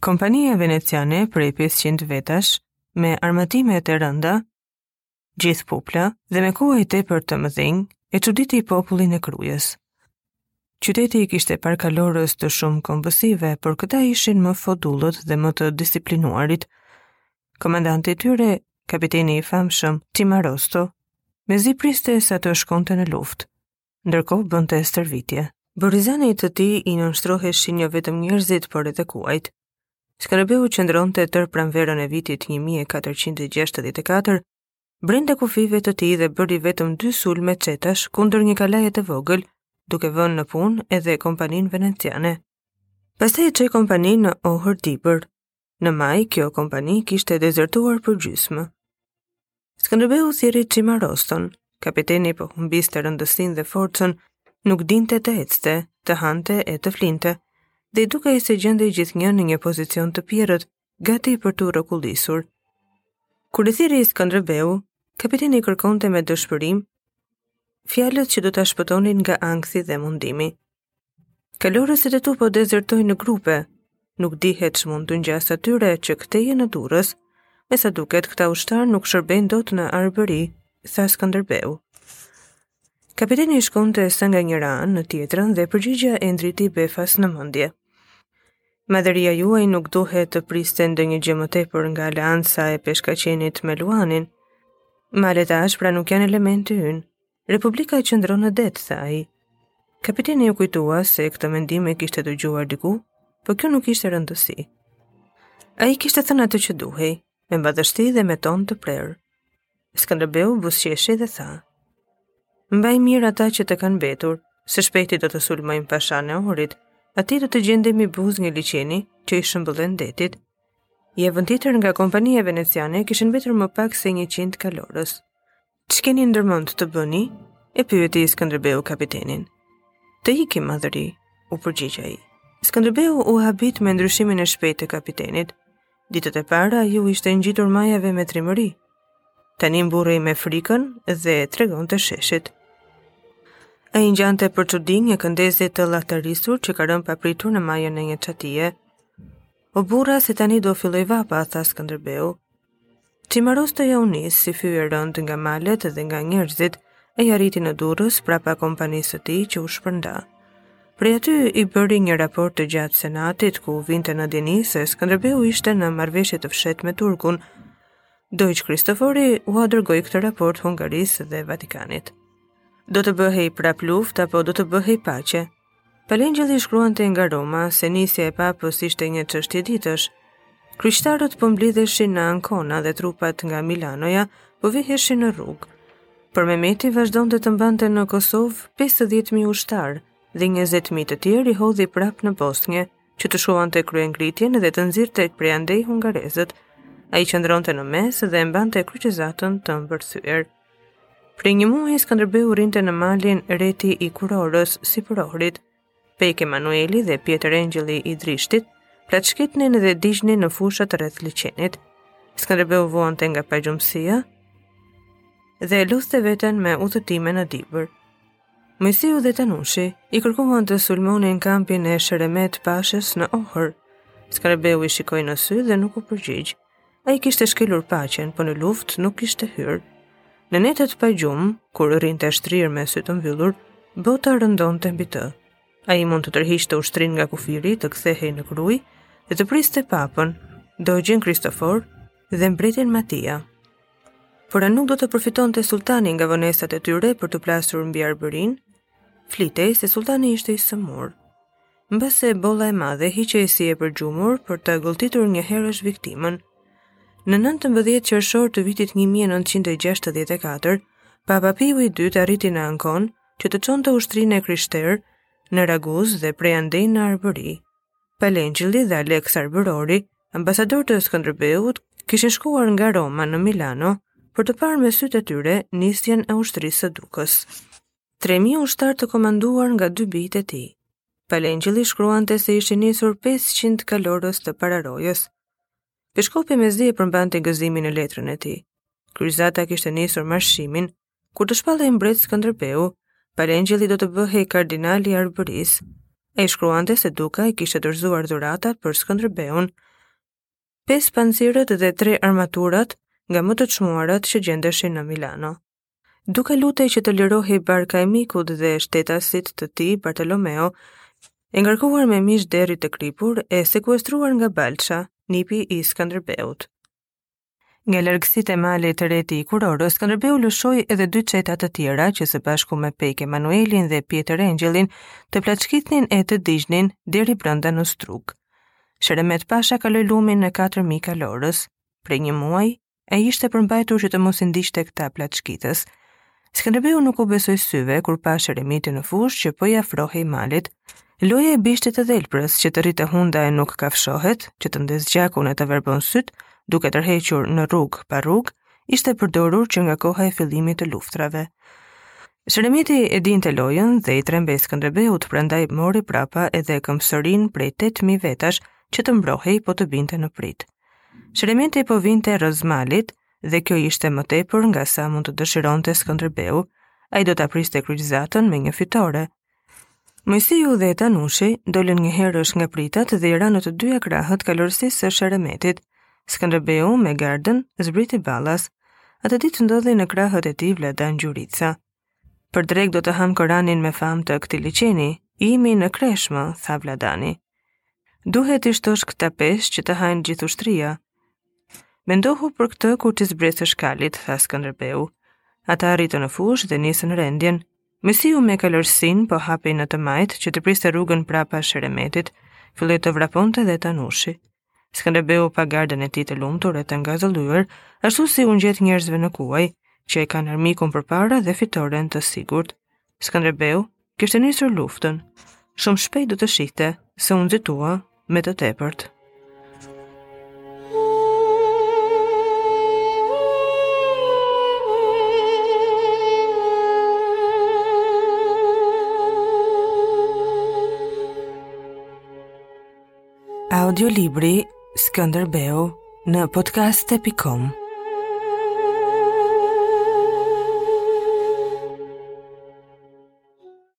Kompania veneciane prej 500 vetash, me armatimet e rënda, gjithë pupla dhe me kuaj tepër të mëdhenj, e çuditi popullin e Krujës. Qyteti kishte parë kalorës të shumë kombësive, por këta ishin më fodullët dhe më të disiplinuarit. Komandanti i tyre, kapiteni i famshëm, Çimarosto, mezi priste sa të shkonte në luftë. ndërkohë bënte stërvitje. Borizanit të tij i nënshtroheshin jo vetëm njerëzit, por edhe kuajt. Skënderbeu qëndronte tërë pranverën e vitit 1464, brenda kufijve të tij dhe bëri vetëm dy sulme çetash kundër një kalaje të vogël, duke vënë në punë edhe kompaninë veneciane. Pastaj e çoi kompaninë në Ohër Dibër, Në maj, kjo kompani kishte dezertuar përgjysmë. Skënderbeu thirri Çimaroston, kapiteni po humbiste rëndësinë dhe forcën, nuk dinte të ecte, të hante e të flinte, dhe i dukej se gjendej gjithnjë në një pozicion të pjerrët, gati për t'u rrokullisur. Kur e thirri Skënderbeu, kapiteni kërkonte me dëshpërim, fjalët që do ta shpëtonin nga ankthi dhe mundimi. Kalorësit e tu po dezertojnë në grupe, nuk dihet ç'mund t'u ngjasë atyre që këtej e në Durrës, me sa duket këta ushtarë nuk shërbejnë dot në Arbëri, tha Skënderbeu. Kapiteni shkonte sa nga njëra anë në tjetrën dhe përgjigja i ndriti befas në mendje. Madhëria juaj nuk duhet të priste ndonjë gjë më tepër nga aleanca e peshkaqenit me luanin. Malet e ashpra nuk janë elementi ynë. Republika qëndron në det, tha ai. Kapiteni u kujtua se këtë mendim e kishte dëgjuar diku, por kjo nuk kishte rëndësi. Ai kishte thënë atë që duhej, me madhështi dhe me ton të prerë. Skënderbeu buzëqeshi dhe tha: Mbaj mirë ata që të kanë mbetur, së shpejti do të sulmojmë pashanë e Ohrit, aty do të gjendemi buzë një liqeni që i shëmbëllen detit. Javën tjetër nga kompania veneciane kishin mbetur më pak se 100 kalorës. Ç'keni ndërmend të bëni? e pyeti Skënderbeu kapitenin. Të ikim madhëri, u përgjigj ai. Skënderbeu u habit me ndryshimin e shpejtë të kapitenit. Ditët e para iu ishte ngjitur majave me trimëri. Tani mburrej me frikën dhe tregonte sheshit. Ai ngjante për çudi një këndezi të llatarisur që ka rënë papritur në majën e një çatie. O burra se tani do fillojë vapa, tha Skënderbeu. Çimarostoja u nis i fyer rëndë nga malet dhe nga njerëzit, ai arriti në Durrës prapa kompanisë së tij që u shpërnda. Prej aty i bëri një raport të gjatë senatit ku vinte në dijeni se Skënderbeu ishte në marrëveshje të fshehtë me Turkun. Doxh Kristofori ua dërgoi këtë raport Hungarisë dhe Vatikanit. Do të bëhej prapë luftë apo do të bëhej paqe, Pal Engjëlli shkruante nga Roma se nisja e papës ishte një çështje ditësh. Kryqtarët po mblidheshin në Ankona dhe trupat nga Milanoja po viheshin në rrugë. Por Mehmeti vazhdonte të mbante në Kosovë 50.000 ushtarë dhe 20.000 të tjerë i hodhi prap në Bosnje, që të shuante kryengritjen dhe të nxirrte prej andej hungarezët. Ai qëndronte në mes dhe mbante kryqëzatën të mbërthyër. Prej një muaji Skënderbeu rrinte në malin Reti i Kurorës, sipër Ohrit. Pejk Emanueli dhe Pjetër Engjëlli i Drishtit, plaçkitnin dhe digjnin në fushat rreth liqenit. Skënderbeu vuante nga pagjumësia dhe lodhte veten me udhëtime në Dibër. Moisiu dhe Tanushi i kërkuan të sulmonin kampin e Sheremet Pashës në Ohër. Skënderbeu i shikoi në sy dhe nuk u përgjigj. Ai kishte shkelur paqen, por në luftë nuk kishte hyrë. Në netët pa gjumë, kur rrinte shtrirë me sy të mbyllur, bota rëndonte mbi të. Ai mund të tërhiqte ushtrinë nga kufiri, të kthehej në Krujë dhe të priste papën, dozhin Kristofor dhe mbretin Matia. Por a nuk do të përfitonte sultani nga vonesat e tyre për t'u plasur mbi Arbërinë? Flitej se sultani ishte i sëmurë. Mbase bolla e madhe hiqej si e përgjumur për të gëlltitur njëherësh viktimën. Në 19 qershor të vitit 1964, Papa Piu i dytë arriti në Ankonë që të çonte ushtrinë e krishterë në Raguzë dhe prej andej në Arbëri. Pal Engjëlli dhe Aleks Arbërori, ambasadorë të Skënderbeut, kishin shkuar nga Roma në Milano për të parë me sytë e tyre nisjen e ushtrisë së Dukës. 3000 ushtarë të komanduar nga dy bijtë e tij. Pal Engjëlli shkruante se ishin nisur 500 kalorës të pararojës. Peshkopi mezi e përmbante gëzimin në letrën e tij. Kryqëzata kishte nisur marshimin, kur të shpallej mbret Skënderbeu, Pal Engjëlli do të bëhej kardinali i Arbërisë. Ai shkruante se Duka i kishte dorëzuar dhurata për Skënderbeun, pesë pancirë dhe tre armatura nga më të çmuarat që gjendeshin në Milano. Duka lutej që të lirohej barka e mikut dhe shtetasit të tij, Bartolomeo, e ngarkuar me mish derri të kripur e sekuestruar nga Balsha, nipi i Skënderbeut. Nga lartësitë e malit te Reti i Kurorës, Skënderbeu lëshoi edhe dy çeta të tjera që së bashku me Pejk Emanuelin dhe Pjetër Engjëllin të plaçkitnin e të digjnin deri brenda në Strugë. Sheremet Pasha kaloi lumin me 4000 kalorës, prej një muaji e ishte përmbajtur që të mos i ndiqte këta plaçkitës. Skënderbeu nuk u besoi syve kur pa Sheremitin në fushë që po i afrohej malit. Loja e bishtit të dhelprës që të rri te hunda e nuk kafshohet, që të ndez gjakun e të verbon sytë, duke tërhequr në rrugë pa rrugë, ishte përdorur që nga koha e fillimit të luftrave. Sheremiti e dinte lojën dhe i trembej Skënderbeut, prandaj mori prapa edhe këmbësorinë prej 8.000 vetash që të mbrohej po të binte në pritë. Sheremeti po vinte rrëzë malit dhe kjo ishte më tepër nga sa mund të dëshironte Skënderbeu. Ai do ta priste kryqëzatën me një fitore. Moisiu dhe Tanushi dolën njëherësh nga pritat dhe i ranë në të dyja krahët kalorësisë së Sheremetit. Skënderbeu me gardën zbriti ballas. Atë ditë ndodhi në krahët e tij Vladan Gjurica. Për drekë do të hamë koranin me famë të këtij liqeni, jemi në kreshmë, tha Vladani. Duhet t'i shtosh këta peshq që të hajë gjithë ushtria. Mendohu për këtë kur t'i zbresësh kalit, tha Skënderbeu. Ata arritën në fushë dhe nisën rendjen. Moisiu me kalorësinë po hapej në të majtë që të priste rrugën prapa Sheremetit, filloi të vraponte dhe Tanushi. Skënderbeu pa gardën e tij të lumtur e të ngazëllyer, ashtu si u ngjet njerëzve në kuaj, që e kanë armikun përpara dhe fitoren të sigurt. Skënderbeu kishte nisur luftën. Shumë shpejt do të shihte se u nxitua me të tepërt. Audiolibri Skënderbeu në podcast.com